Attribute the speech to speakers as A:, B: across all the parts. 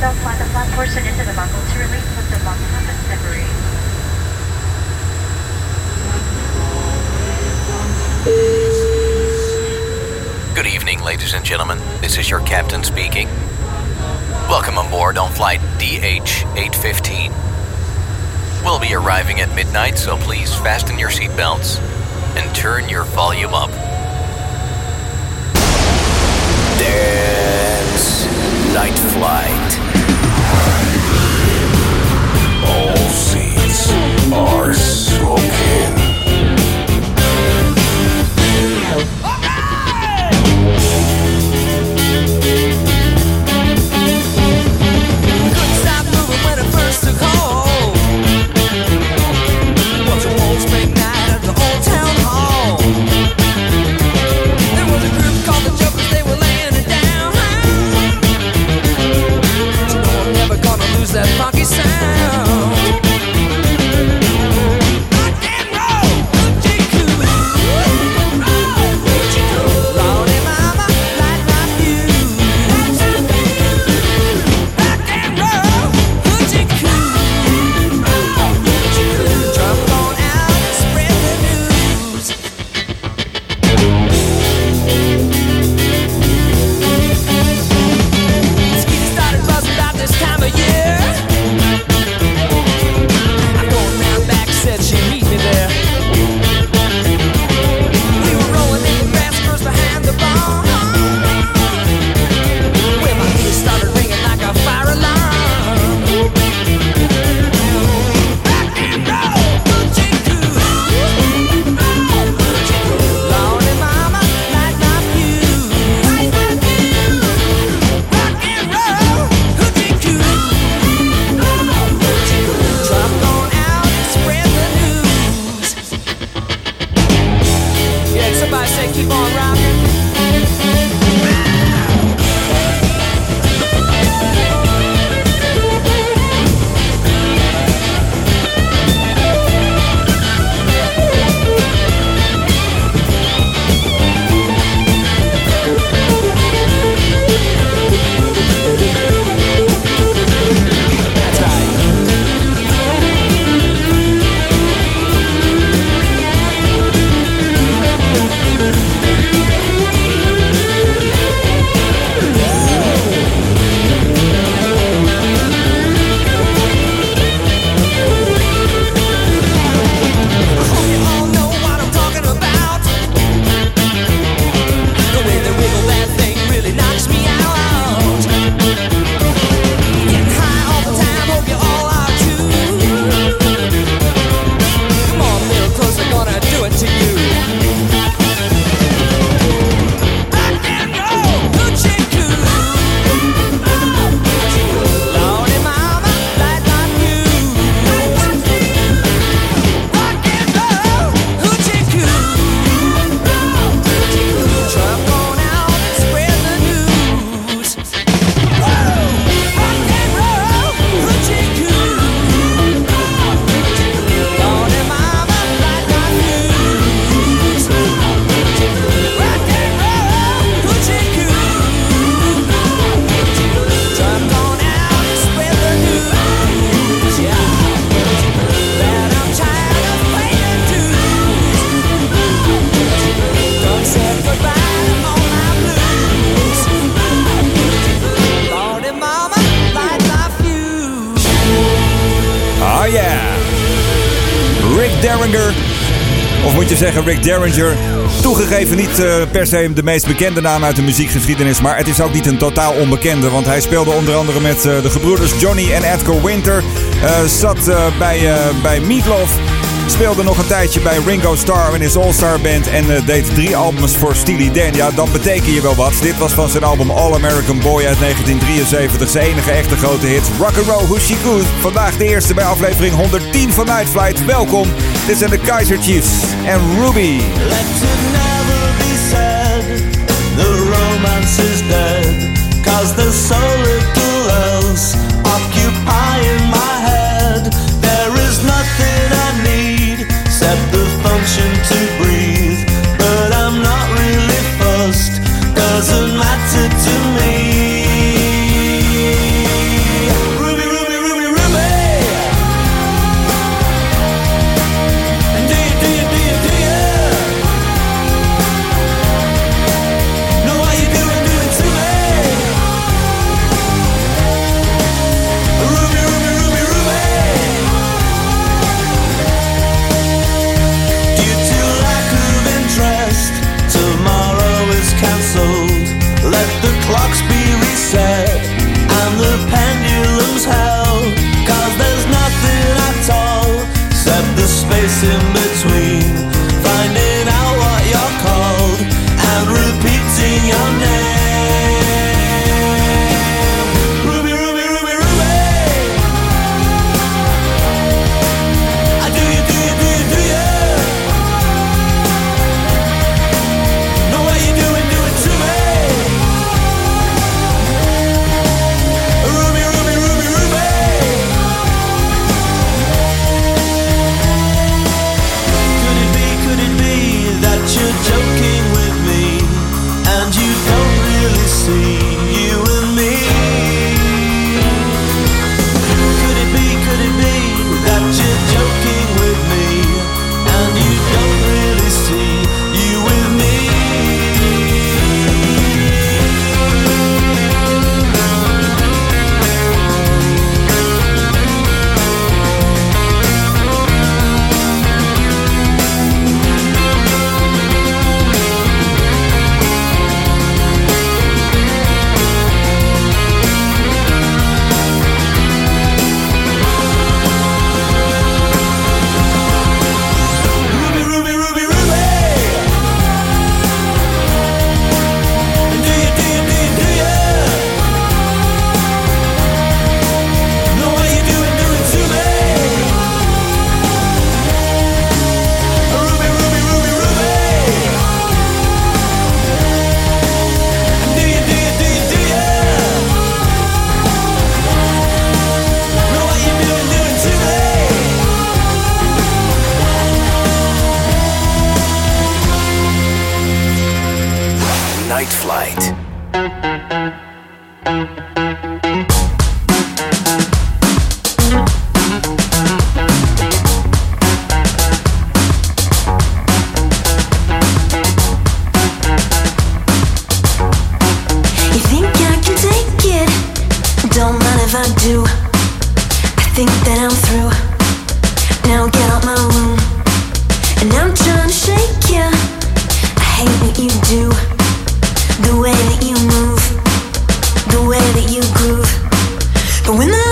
A: the portion into the buckle to release with the separate.
B: Good evening, ladies and gentlemen. This is your captain speaking. Welcome aboard on flight DH 815. We'll be arriving at midnight, so please fasten your seatbelts and turn your volume up. Dance Night Flight.
C: All seats are smoking.
D: Of
E: moet je zeggen Rick Derringer. Toegegeven niet eh, per se de meest bekende naam uit de muziekgeschiedenis. Maar het is ook niet een totaal onbekende. Want hij speelde onder andere met eh, de gebroeders Johnny en Edgar Winter. Eh, zat bij, bij Meatloaf. Speelde nog een tijdje bij Ringo Starr in his All-Star Band. En eh, deed drie albums voor Steely Dan. Ja, dan beteken je wel wat. Dit was van zijn album All American Boy uit 1973. Zijn enige echte grote hit. Rock'n'Roll Who's She Good. Vandaag de eerste bij aflevering 110 van Night Flight. Welkom. Dit zijn de Kaiser Chiefs en Ruby.
F: Let never be said the romance is dead. Cause there's so little else occupying my head. There is nothing I at the function to
G: bring. Don't mind if I do. I think that I'm through. Now get out my room. And I'm trying to shake you. I hate what you do. The way that you move. The way that you groove. But when the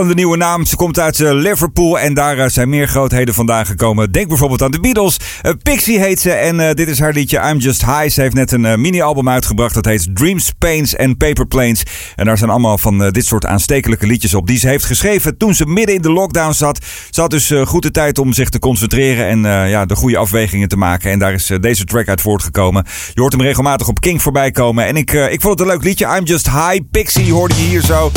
E: opvallende nieuwe naam. Ze komt uit eh, Liverpool en daar eh, zijn meer grootheden vandaan gekomen. Denk bijvoorbeeld aan de Beatles. Eh, Pixie heet ze en dit is haar liedje I'm Just High. Ze heeft net een mini-album uitgebracht. Dat heet Dreams, Pains and Paper Planes. En daar zijn allemaal van dit soort aanstekelijke liedjes op. Die ze heeft geschreven toen ze midden in de lockdown zat. Ze had dus goed de tijd om zich te concentreren en ja, de goede afwegingen te maken. En daar is deze track uit voortgekomen. Je hoort hem regelmatig op King voorbij komen. En ik, ik vond het een leuk liedje. I'm Just High. Pixie hoorde je hier zo.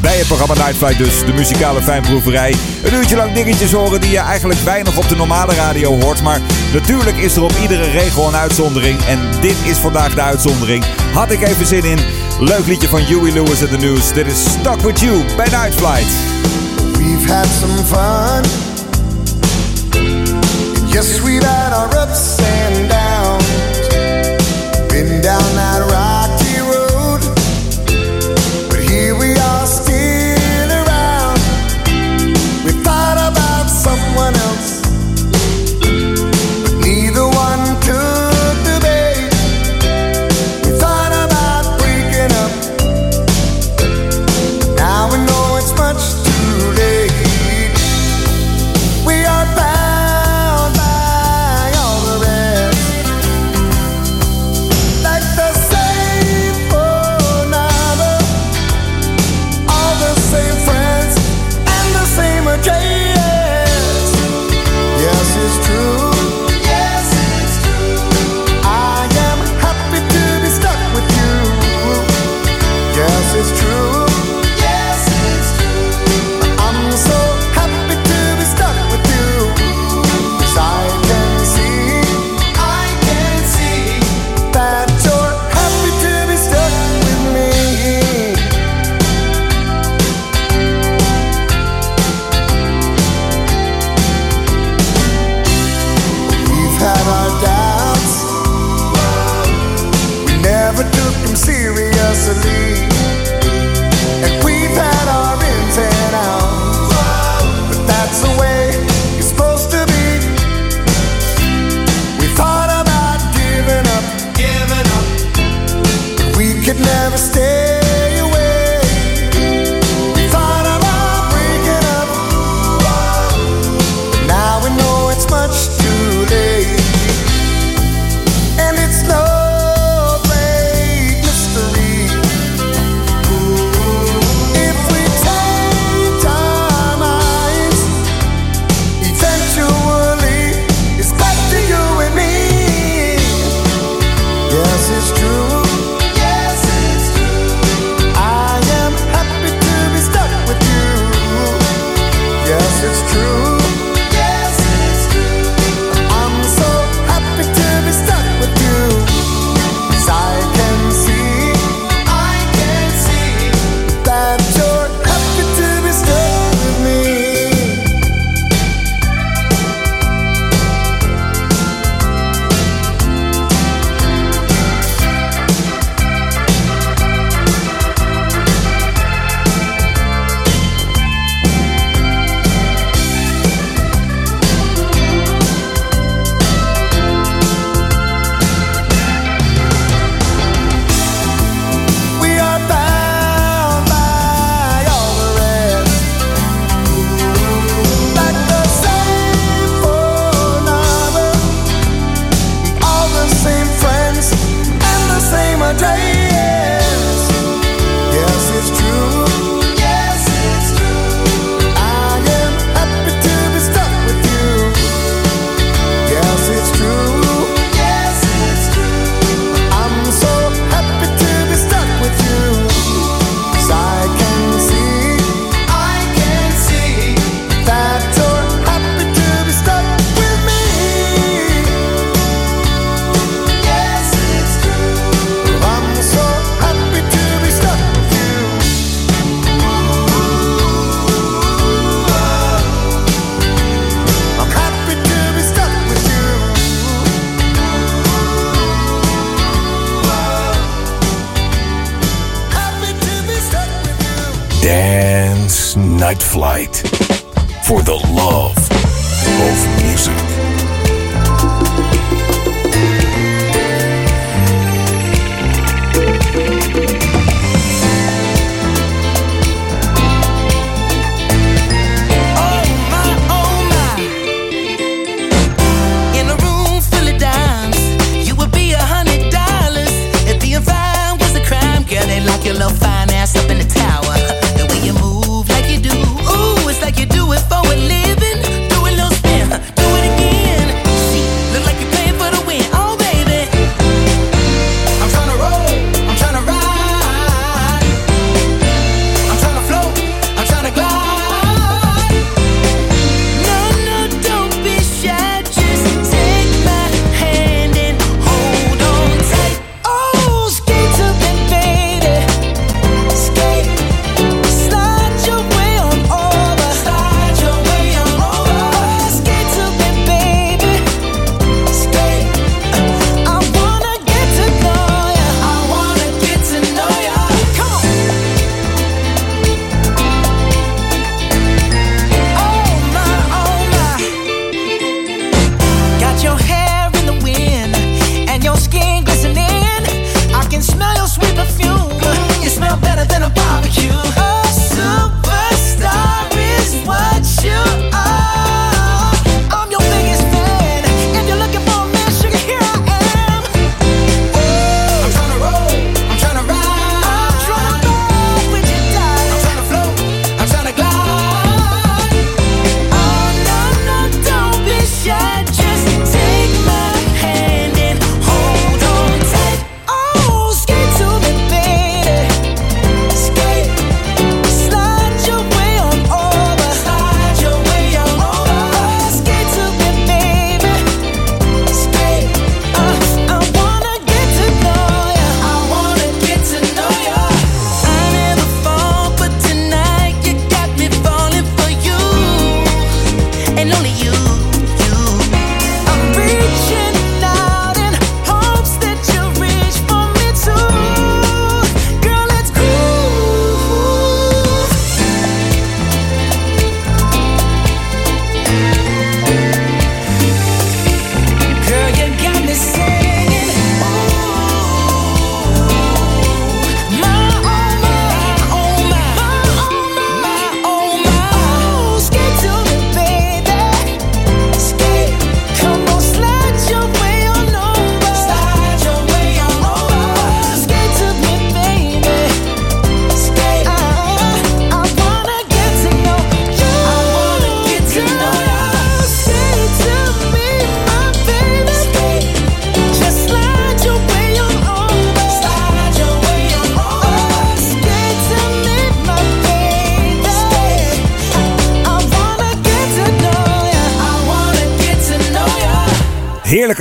E: Bij het programma Night Flight dus, de muzikale fijnproeverij. Een uurtje lang dingetjes horen die je eigenlijk weinig op de normale radio hoort. Maar natuurlijk is er op iedere regel een uitzondering. En dit is vandaag de uitzondering. Had ik even zin in. Leuk liedje van Huey Lewis en The News. Dit is Stuck With You bij Night Flight.
H: We've had some fun. Yes, we've had our ups and downs. Been down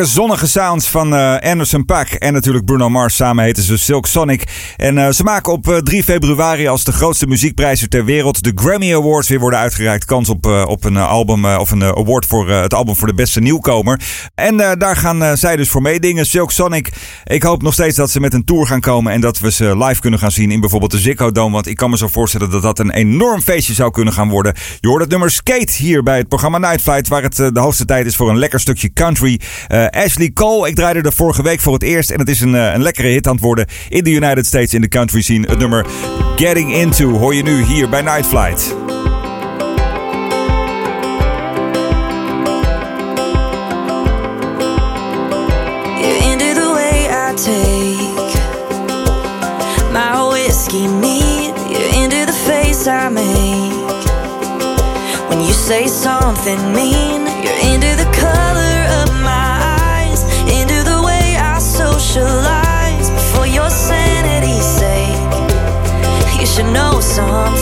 E: Zonnige sounds van eh, Anderson Paak en natuurlijk Bruno Mars. Samen heten ze Silk Sonic. En eh, ze maken op eh, 3 februari als de grootste muziekprijzen ter wereld de Grammy Awards weer worden uitgereikt. Kans op, eh, op een eh, album eh, of een eh, award voor eh, het album voor de beste nieuwkomer. En eh, daar gaan eh, zij dus voor meedingen. Silk Sonic. Ik hoop nog steeds dat ze met een tour gaan komen en dat we ze live kunnen gaan zien in bijvoorbeeld de Ziggo Dome. Want ik kan me zo voorstellen dat dat een enorm feestje zou kunnen gaan worden. Je hoort het nummer Skate hier bij het programma Night Flight, waar het eh, de hoogste tijd is voor een lekker stukje country. Eh, Ashley Cole, ik draaide er vorige week voor het eerst en het is een, eh, een lekkere hit aan het worden in de United States in de country scene. Het nummer Getting Into hoor je nu hier bij Night Flight.
I: I make when you say something mean. You're into the color of But for your sanity's sake, you should know some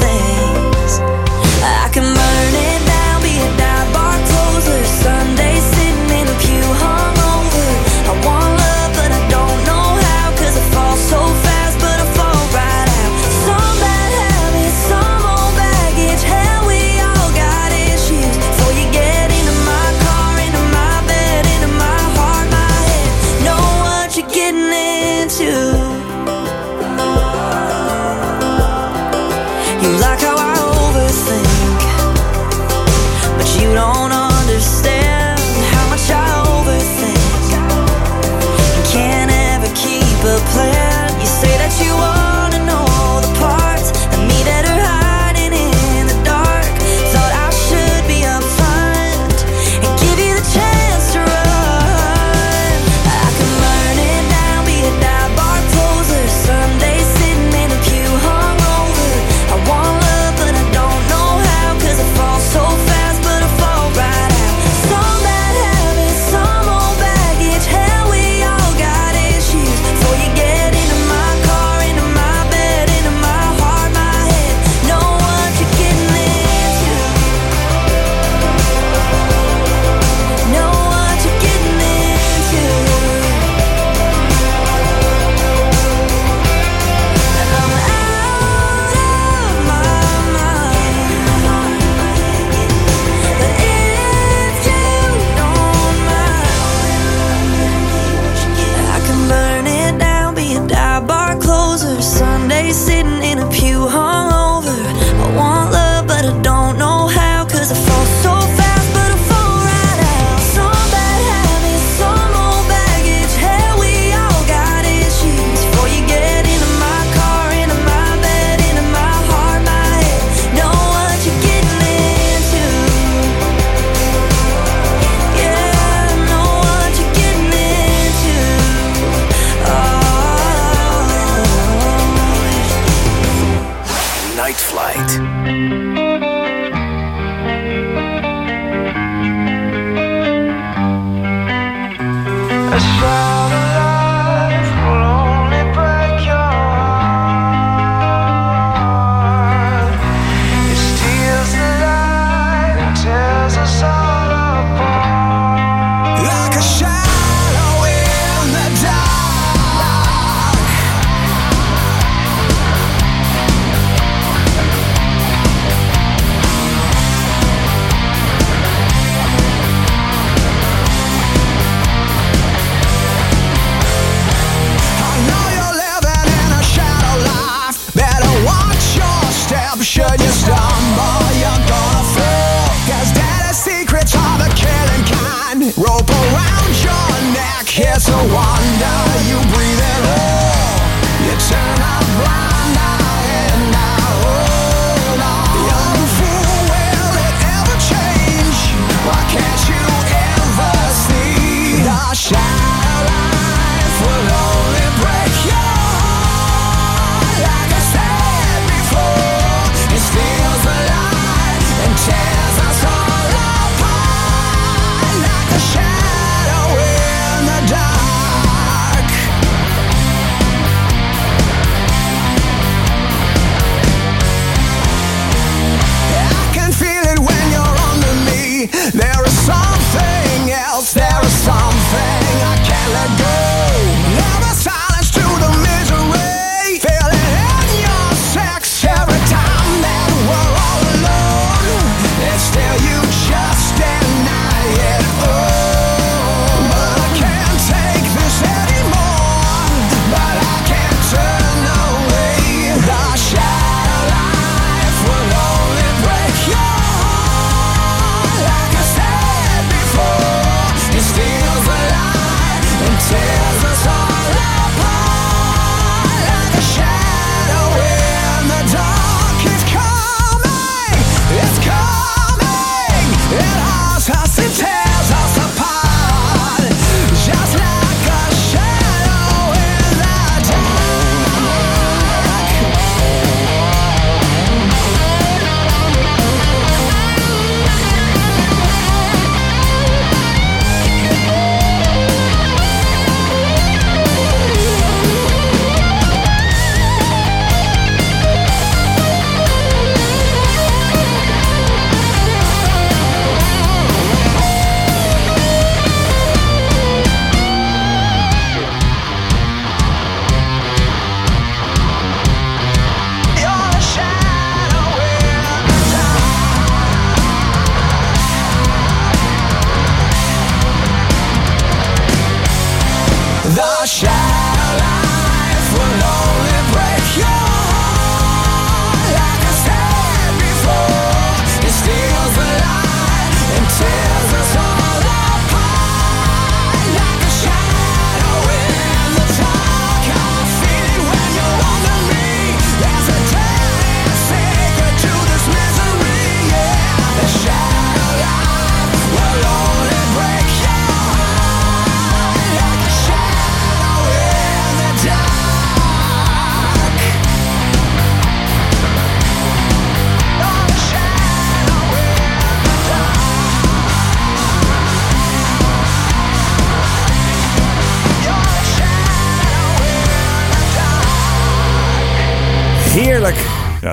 J: Dasha.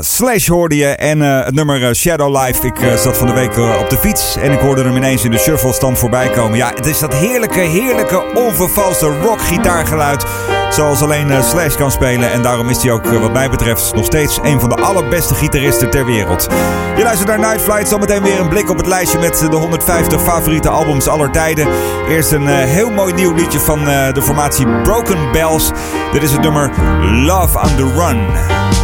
J: Slash hoorde je en eh, het nummer eh, Shadow Life. Ik eh, zat van de week op de fiets en ik hoorde hem ineens in de shuffle stand voorbij komen. Ja, het is dat heerlijke, heerlijke, onvervalste rock-gitaargeluid. Zoals alleen Slash kan spelen. En daarom is hij ook, wat mij betreft, nog steeds een van de allerbeste gitaristen ter wereld. Je luistert naar Night Flight. Zometeen weer een blik op het lijstje met de 150 favoriete albums aller tijden. Eerst een heel mooi nieuw liedje van de formatie Broken Bells. Dit is het nummer Love on the Run.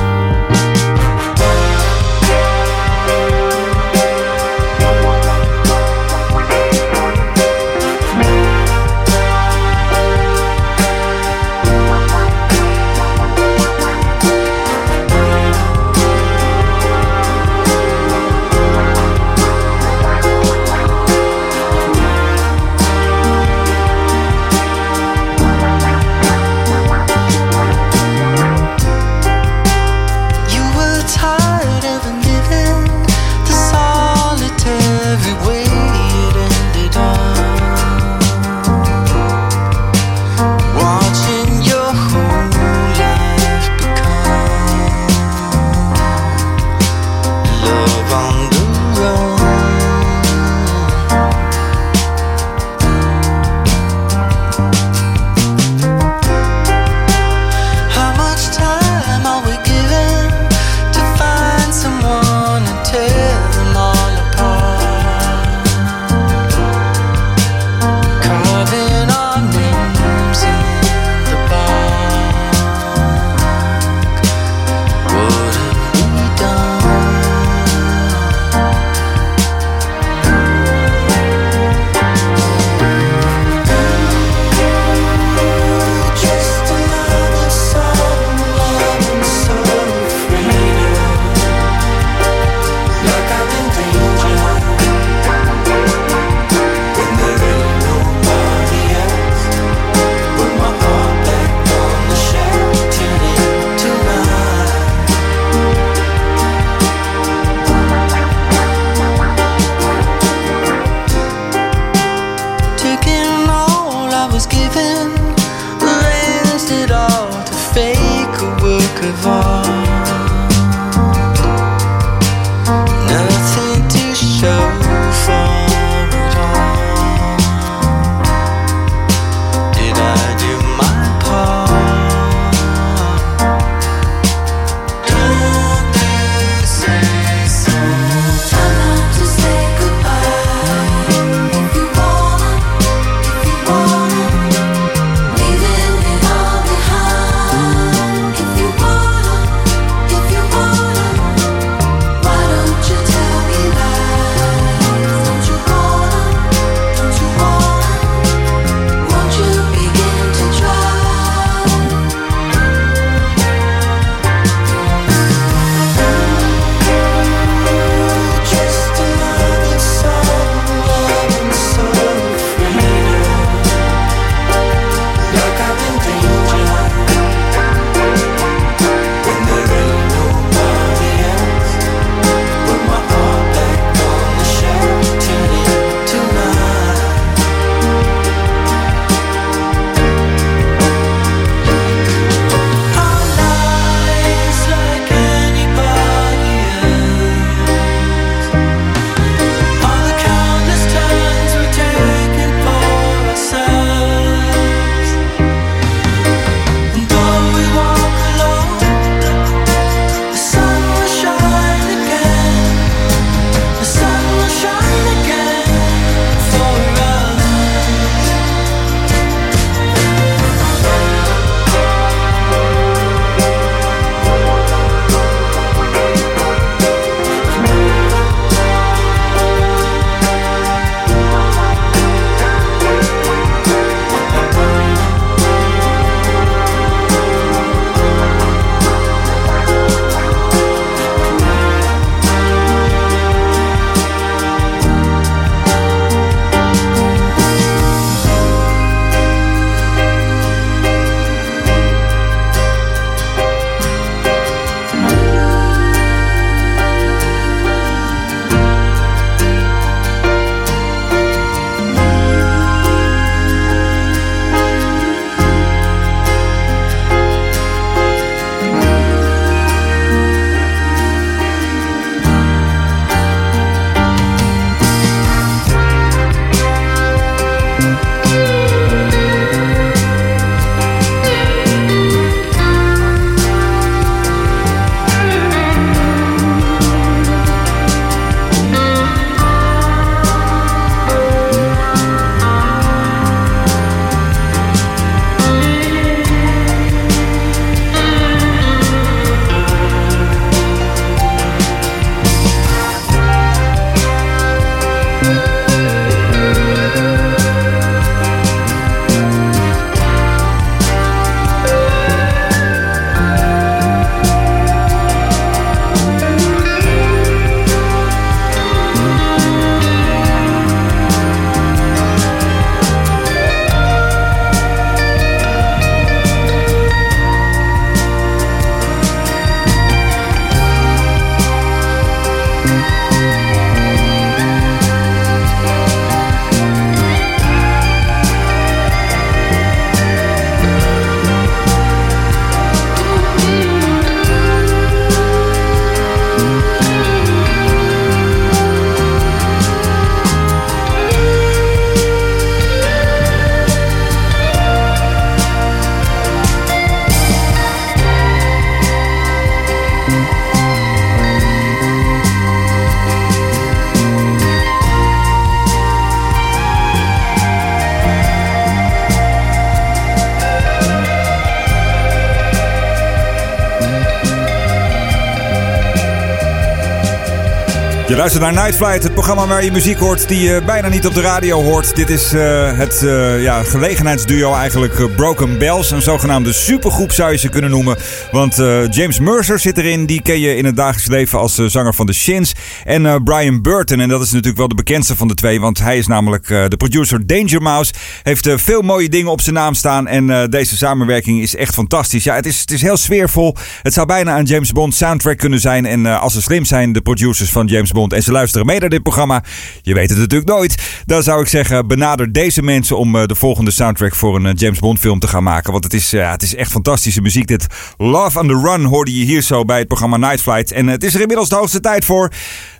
E: Luistert naar Night Flight, het programma waar je muziek hoort die je bijna niet op de radio hoort. Dit is eh, het uh, ja, gelegenheidsduo eigenlijk uh, Broken Bells. Een zogenaamde supergroep zou je ze kunnen noemen. Want James Mercer zit erin, die ken je in het dagelijks leven als zanger van The Shins. En Brian Burton, en dat is natuurlijk wel de bekendste van de twee. Want hij is namelijk de producer Danger Mouse. Heeft veel mooie dingen op zijn naam staan. En deze samenwerking is echt fantastisch. Ja, het is, het is heel sfeervol. Het zou bijna een James Bond soundtrack kunnen zijn. En als ze slim zijn, de producers van James Bond en ze luisteren mee naar dit programma. Je weet het natuurlijk nooit. Dan zou ik zeggen, benader deze mensen om eh, de volgende soundtrack voor een eh, James Bond film te gaan maken. Want het is, ja, het is echt fantastische muziek. Dit Love on the Run hoorde je hier zo bij het programma Night Flight. En het is er inmiddels de hoogste tijd voor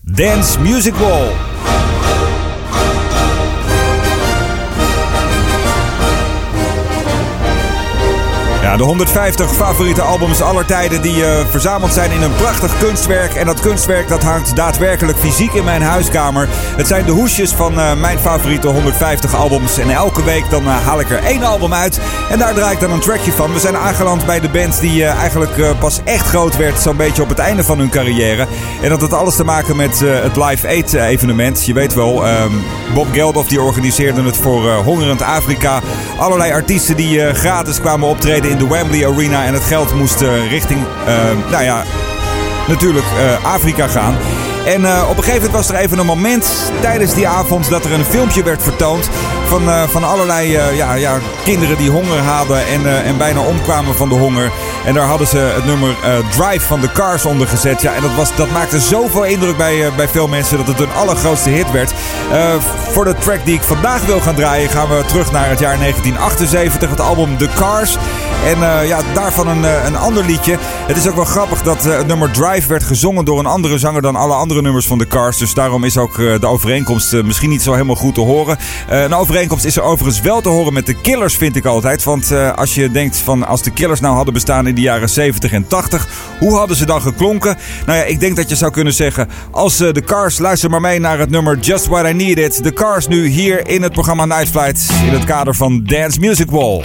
E: Dance Music Wall. De 150 favoriete albums aller tijden die uh, verzameld zijn in een prachtig kunstwerk. En dat kunstwerk dat hangt daadwerkelijk fysiek in mijn huiskamer. Het zijn de hoesjes van uh, mijn favoriete 150 albums. En elke week dan uh, haal ik er één album uit. En daar draai ik dan een trackje van. We zijn aangeland bij de band die eigenlijk pas echt groot werd. Zo'n beetje op het einde van hun carrière. En dat had alles te maken met het Live Aid evenement. Je weet wel, um, Bob Geldof die organiseerde het voor Hongerend Afrika. Allerlei artiesten die gratis kwamen optreden in de Wembley Arena. En het geld moest uh, richting, uh, nou ja, natuurlijk uh, Afrika gaan. En uh, op een gegeven moment was er even een moment tijdens die avond dat er een filmpje werd vertoond van, uh, van allerlei uh, ja, ja, kinderen die honger hadden en, en bijna omkwamen van de honger. En daar hadden ze het nummer Drive van de Cars onder gezet. Ja, en dat, was, dat maakte zoveel indruk bij, bij veel mensen dat het hun allergrootste hit werd. voor de track die ik vandaag wil gaan draaien gaan we terug naar het jaar 1978, het album The Cars. En ja, daarvan een, een ander liedje. Het is ook wel grappig dat het nummer Drive werd gezongen door een andere zanger dan alle andere andere nummers van de Cars. Dus daarom is ook eh, de overeenkomst eh, misschien niet zo helemaal goed te horen. Eh, een overeenkomst is er overigens wel te horen met de Killers, vind ik altijd. Want als je denkt van als de Killers nou hadden bestaan in de jaren 70 en 80, hoe hadden ze dan geklonken? Nou ja, ik denk dat je zou kunnen zeggen, als de Cars, luister maar mee naar het nummer Just What I Needed. De Cars nu hier in het programma Night Flight in het kader van Dance Music Wall.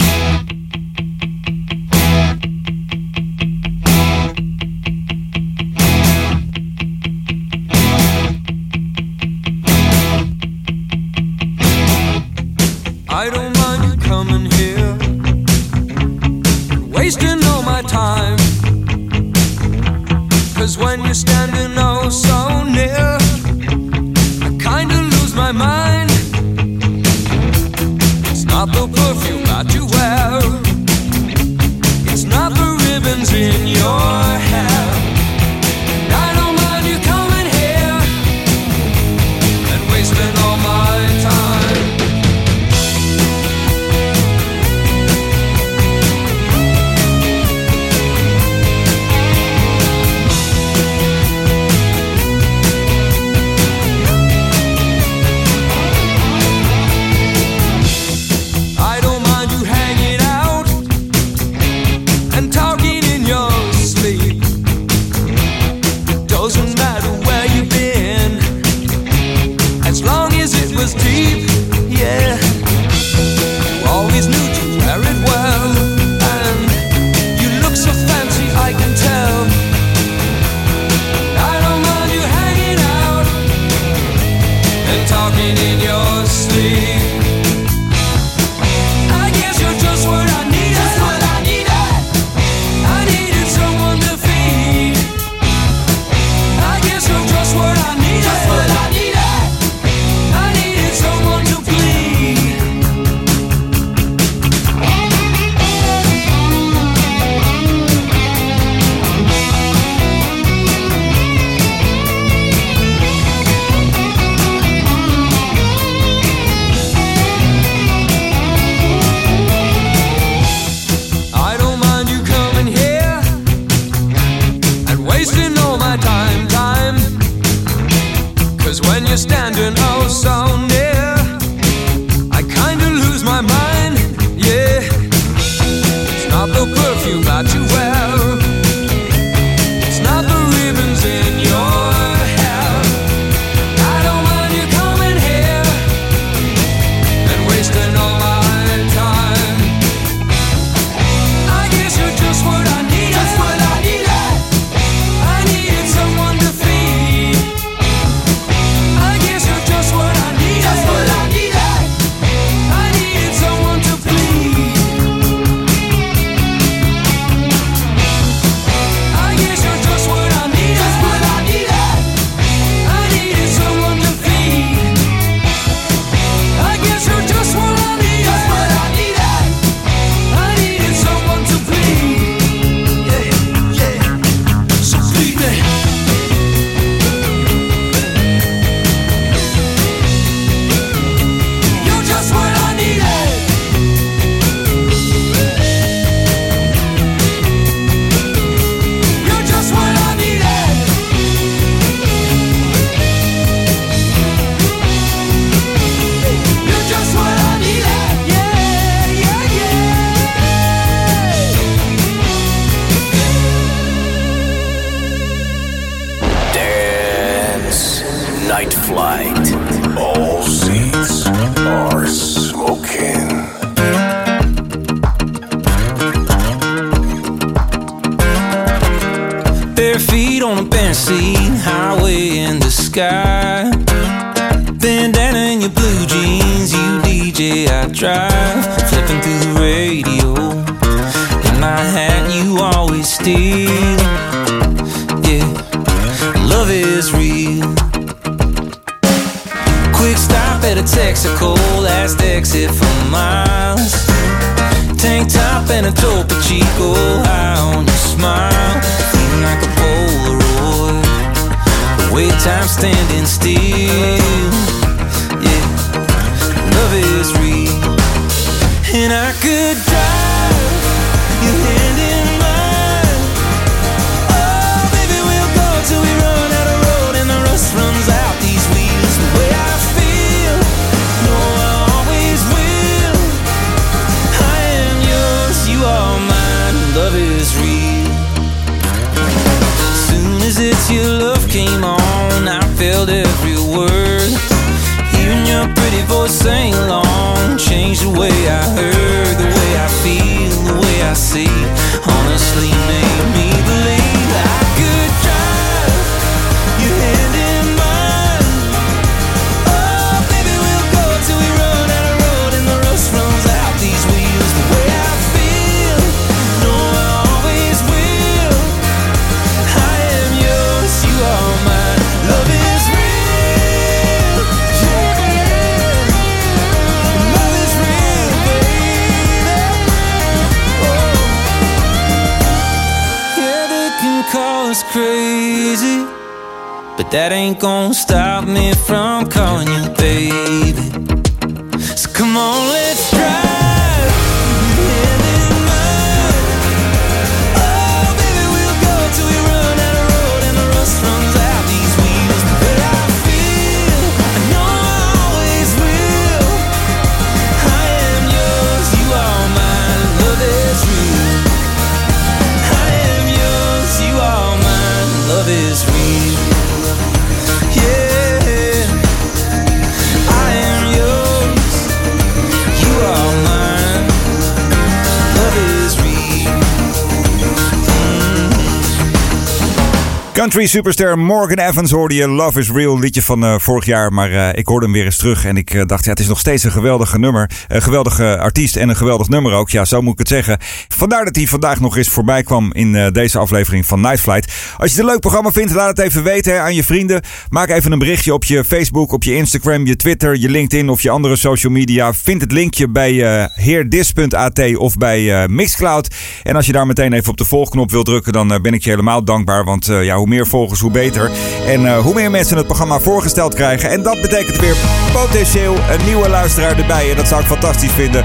E: Country superster Morgan Evans hoorde je Love is Real, liedje van eh, vorig jaar. Maar eh, ik hoorde hem weer eens terug en ik eh, dacht, ja, het is nog steeds een geweldige nummer. Een geweldige artiest en een geweldig nummer ook. Ja, zo moet ik het zeggen. Vandaar dat hij vandaag nog eens voorbij kwam in deze aflevering van Night Flight. Als je het een leuk programma vindt, laat het even weten aan je vrienden. Maak even een berichtje op je Facebook, op je Instagram, je Twitter, je LinkedIn of je andere social media. Vind het linkje bij heerdis.at of bij Mixcloud. En als je daar meteen even op de volgknop wilt drukken, dan ben ik je helemaal dankbaar. Want ja, hoe meer volgers, hoe beter. En eh, hoe meer mensen het programma voorgesteld krijgen. En dat betekent weer potentieel een nieuwe luisteraar erbij. En dat zou ik fantastisch vinden.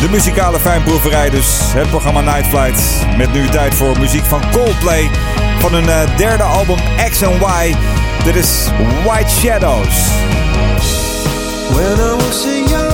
E: De muzikale fijnproeverij dus. Het programma Night Flight. Met nu tijd voor muziek van Coldplay. Van hun eh, derde album X Y. Dit is White Shadows.
F: When I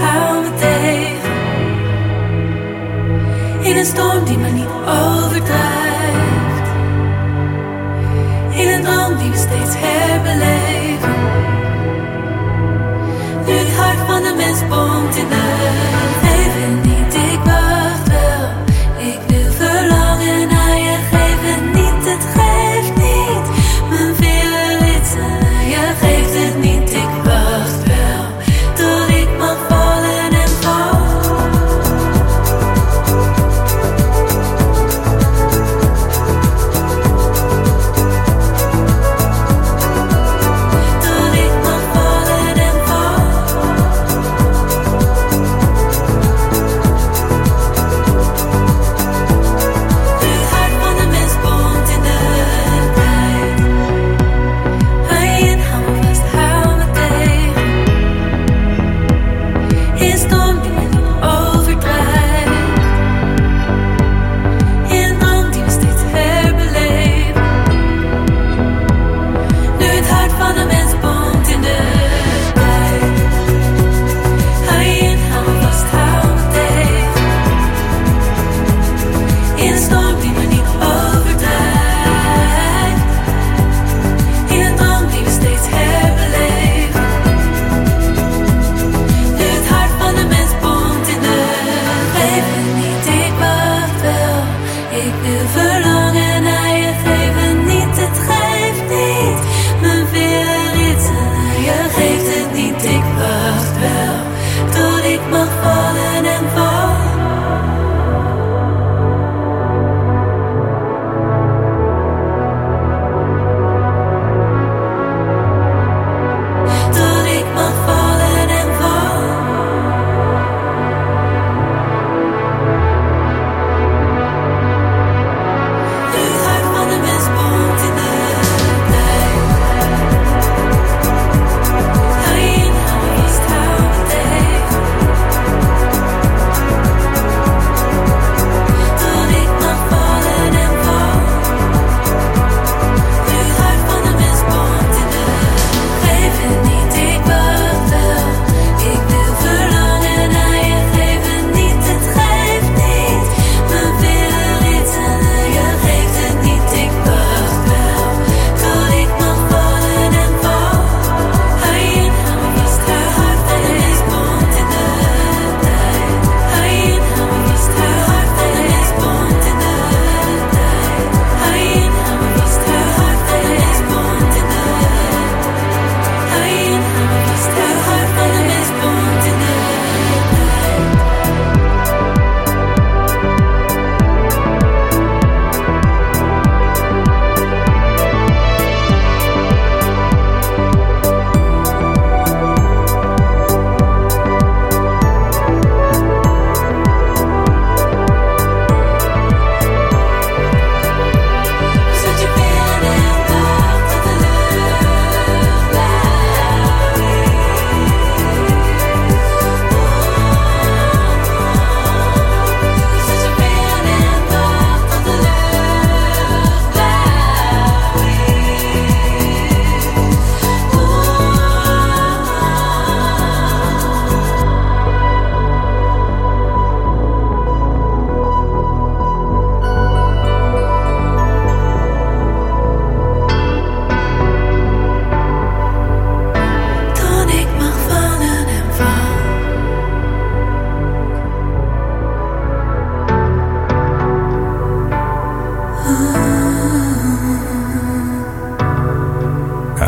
K: me me. In een storm die maar niet overdrijft. In een droom die we steeds herbeleven. Nu het hart van de mens pompt in de Even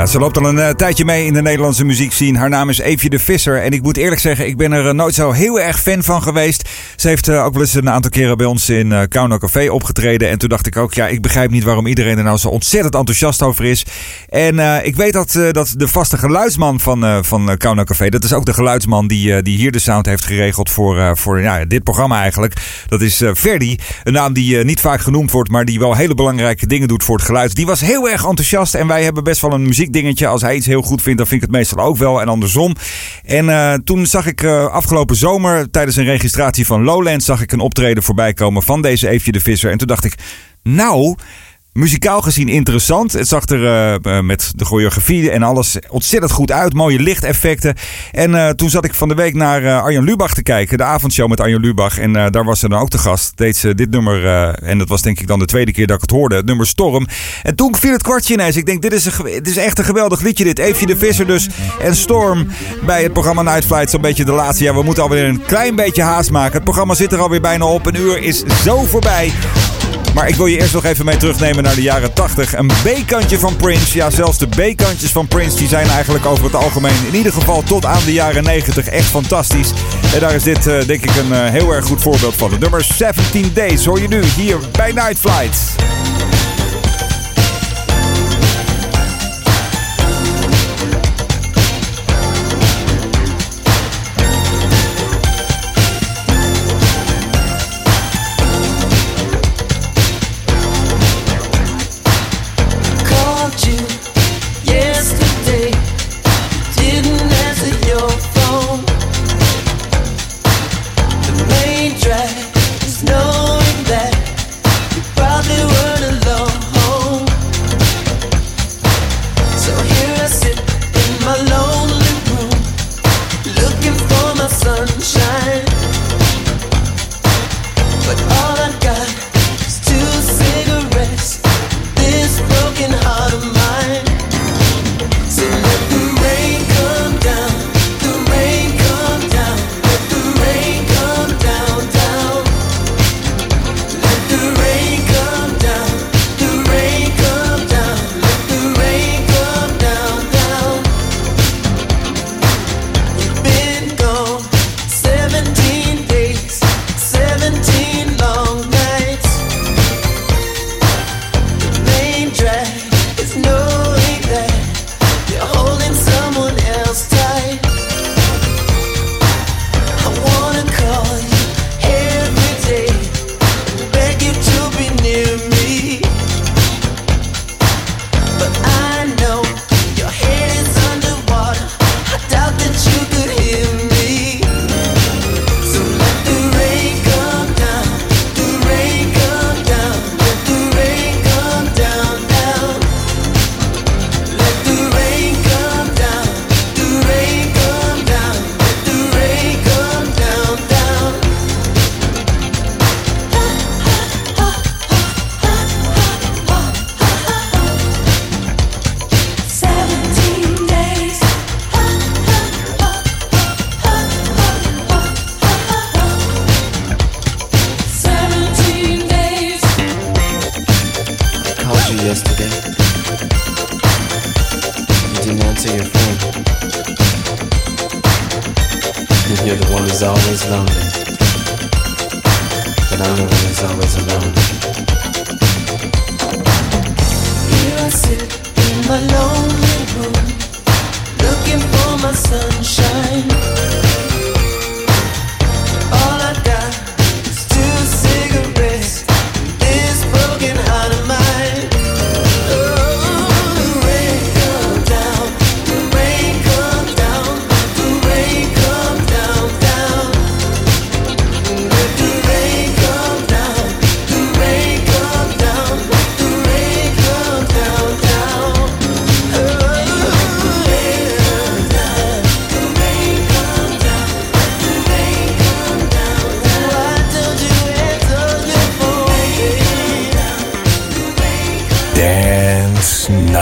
E: ze loopt al een eh, tijdje mee in de Nederlandse muziekscene. Haar naam is Eefje de Visser. En ik moet eerlijk zeggen, ik ben er eh, nooit zo heel erg fan van geweest. Ze heeft eh, ook wel eens een aantal keren bij ons in Kauno Café opgetreden. En toen dacht ik ook, ja, ik begrijp niet waarom iedereen er nou zo ontzettend enthousiast over is. En eh, ik weet dat, eh, dat de vaste geluidsman van, eh van Kauno Café, dat is ook de geluidsman die, die hier de sound heeft geregeld voor, voor ja, dit programma eigenlijk. Dat is Verdi, een naam die niet vaak genoemd wordt, maar die wel hele belangrijke dingen doet voor het geluid. Die was heel erg enthousiast en wij hebben best wel een muziekding
J: dingetje. Als hij iets heel goed vindt, dan vind ik het meestal ook wel. En andersom. En toen zag ik afgelopen zomer tijdens een registratie van Lowlands... zag ik een optreden voorbij komen van deze Eefje de Visser. En toen dacht ik, nou... Muzikaal gezien interessant. Het zag er eh, eh, met de choreografie en alles ontzettend goed uit. Mooie lichteffecten. En eh, toen zat ik van de week naar eh, Arjan Lubach te kijken. De avondshow met Arjan Lubach. En daar was ze dan ook te gast. Deed ze dit nummer. en dat was denk ik dan de tweede keer dat ik het hoorde. Het nummer Storm. En toen viel het kwartje ineens. Ik denk, dit is, een, dit is echt een geweldig liedje dit. Eefje de Visser dus. En Storm bij het programma Night Flight. Zo'n beetje de laatste. Ja, we moeten alweer een klein beetje haast maken. Het programma zit er alweer bijna op. Een uur is zo voorbij. Maar ik wil je eerst nog even mee terugnemen naar de jaren 80. Een B-kantje van Prince. Ja, zelfs de B-kantjes van Prince die zijn eigenlijk over het algemeen, in ieder geval tot aan de jaren 90, echt fantastisch. En daar is dit eh, denk ik een eh, heel erg goed voorbeeld van. Het nummer 17 Days hoor je nu hier bij Night Flight.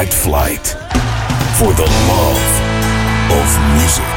C: Night Flight. For the love of music.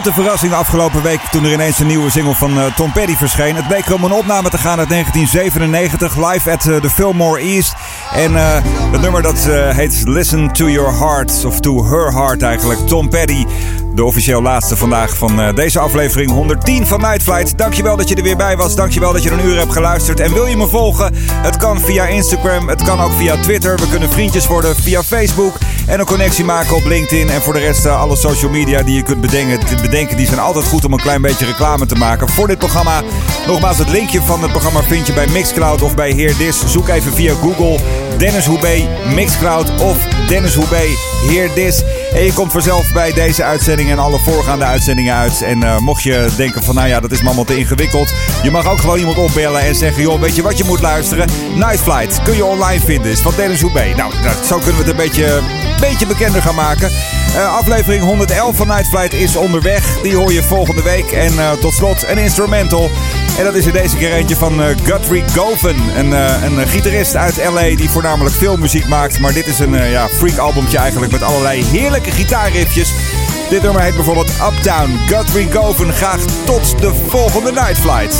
E: Grote verrassing afgelopen week toen er ineens een nieuwe single van eh, Tom Petty verscheen. Het bleek om een opname te gaan uit 1997, live at eh, the Fillmore East. En eh, het nummer dat heet Listen to Your Heart, of to Her Heart eigenlijk. Tom Petty, de officieel laatste vandaag van deze aflevering 110 van Night Flight. Dankjewel dat je er weer bij was, dankjewel dat je een uur hebt geluisterd. En wil je me volgen? Het kan via Instagram, het kan ook via Twitter. We kunnen vriendjes worden via Facebook. En een connectie maken op LinkedIn. En voor de rest eh, alle social media die je kunt bedenken, bedenken. Die zijn altijd goed om een klein beetje reclame te maken voor dit programma. Nogmaals, het linkje van het programma vind je bij Mixcloud of bij Heer Dis. Zoek even via Google Dennis Hoebe, Mixcloud of Dennis Hoebe, Heer Dis. En je komt vanzelf bij deze uitzending en alle voorgaande uitzendingen uit. En eh, mocht je denken van nou ja, dat is me allemaal te ingewikkeld. Je mag ook gewoon iemand opbellen en zeggen joh, weet je wat je moet luisteren? Night Flight kun je online vinden, is van Dennis Hoebe. Nou, zo kunnen we het een beetje, beetje bekender gaan maken. Eh, aflevering 111 van Night Flight is onderweg. Die hoor je volgende week. En eh, tot slot een instrumental. En dat is er deze keer eentje van eh, Guthrie Govan. Een, een gitarist uit LA die voornamelijk veel muziek maakt. Maar dit is een ja, freak albumtje eigenlijk met allerlei heerlijke gitaarriffjes. Dit nummer heet bijvoorbeeld Uptown. Guthrie Govan. Graag tot de volgende Night Flight.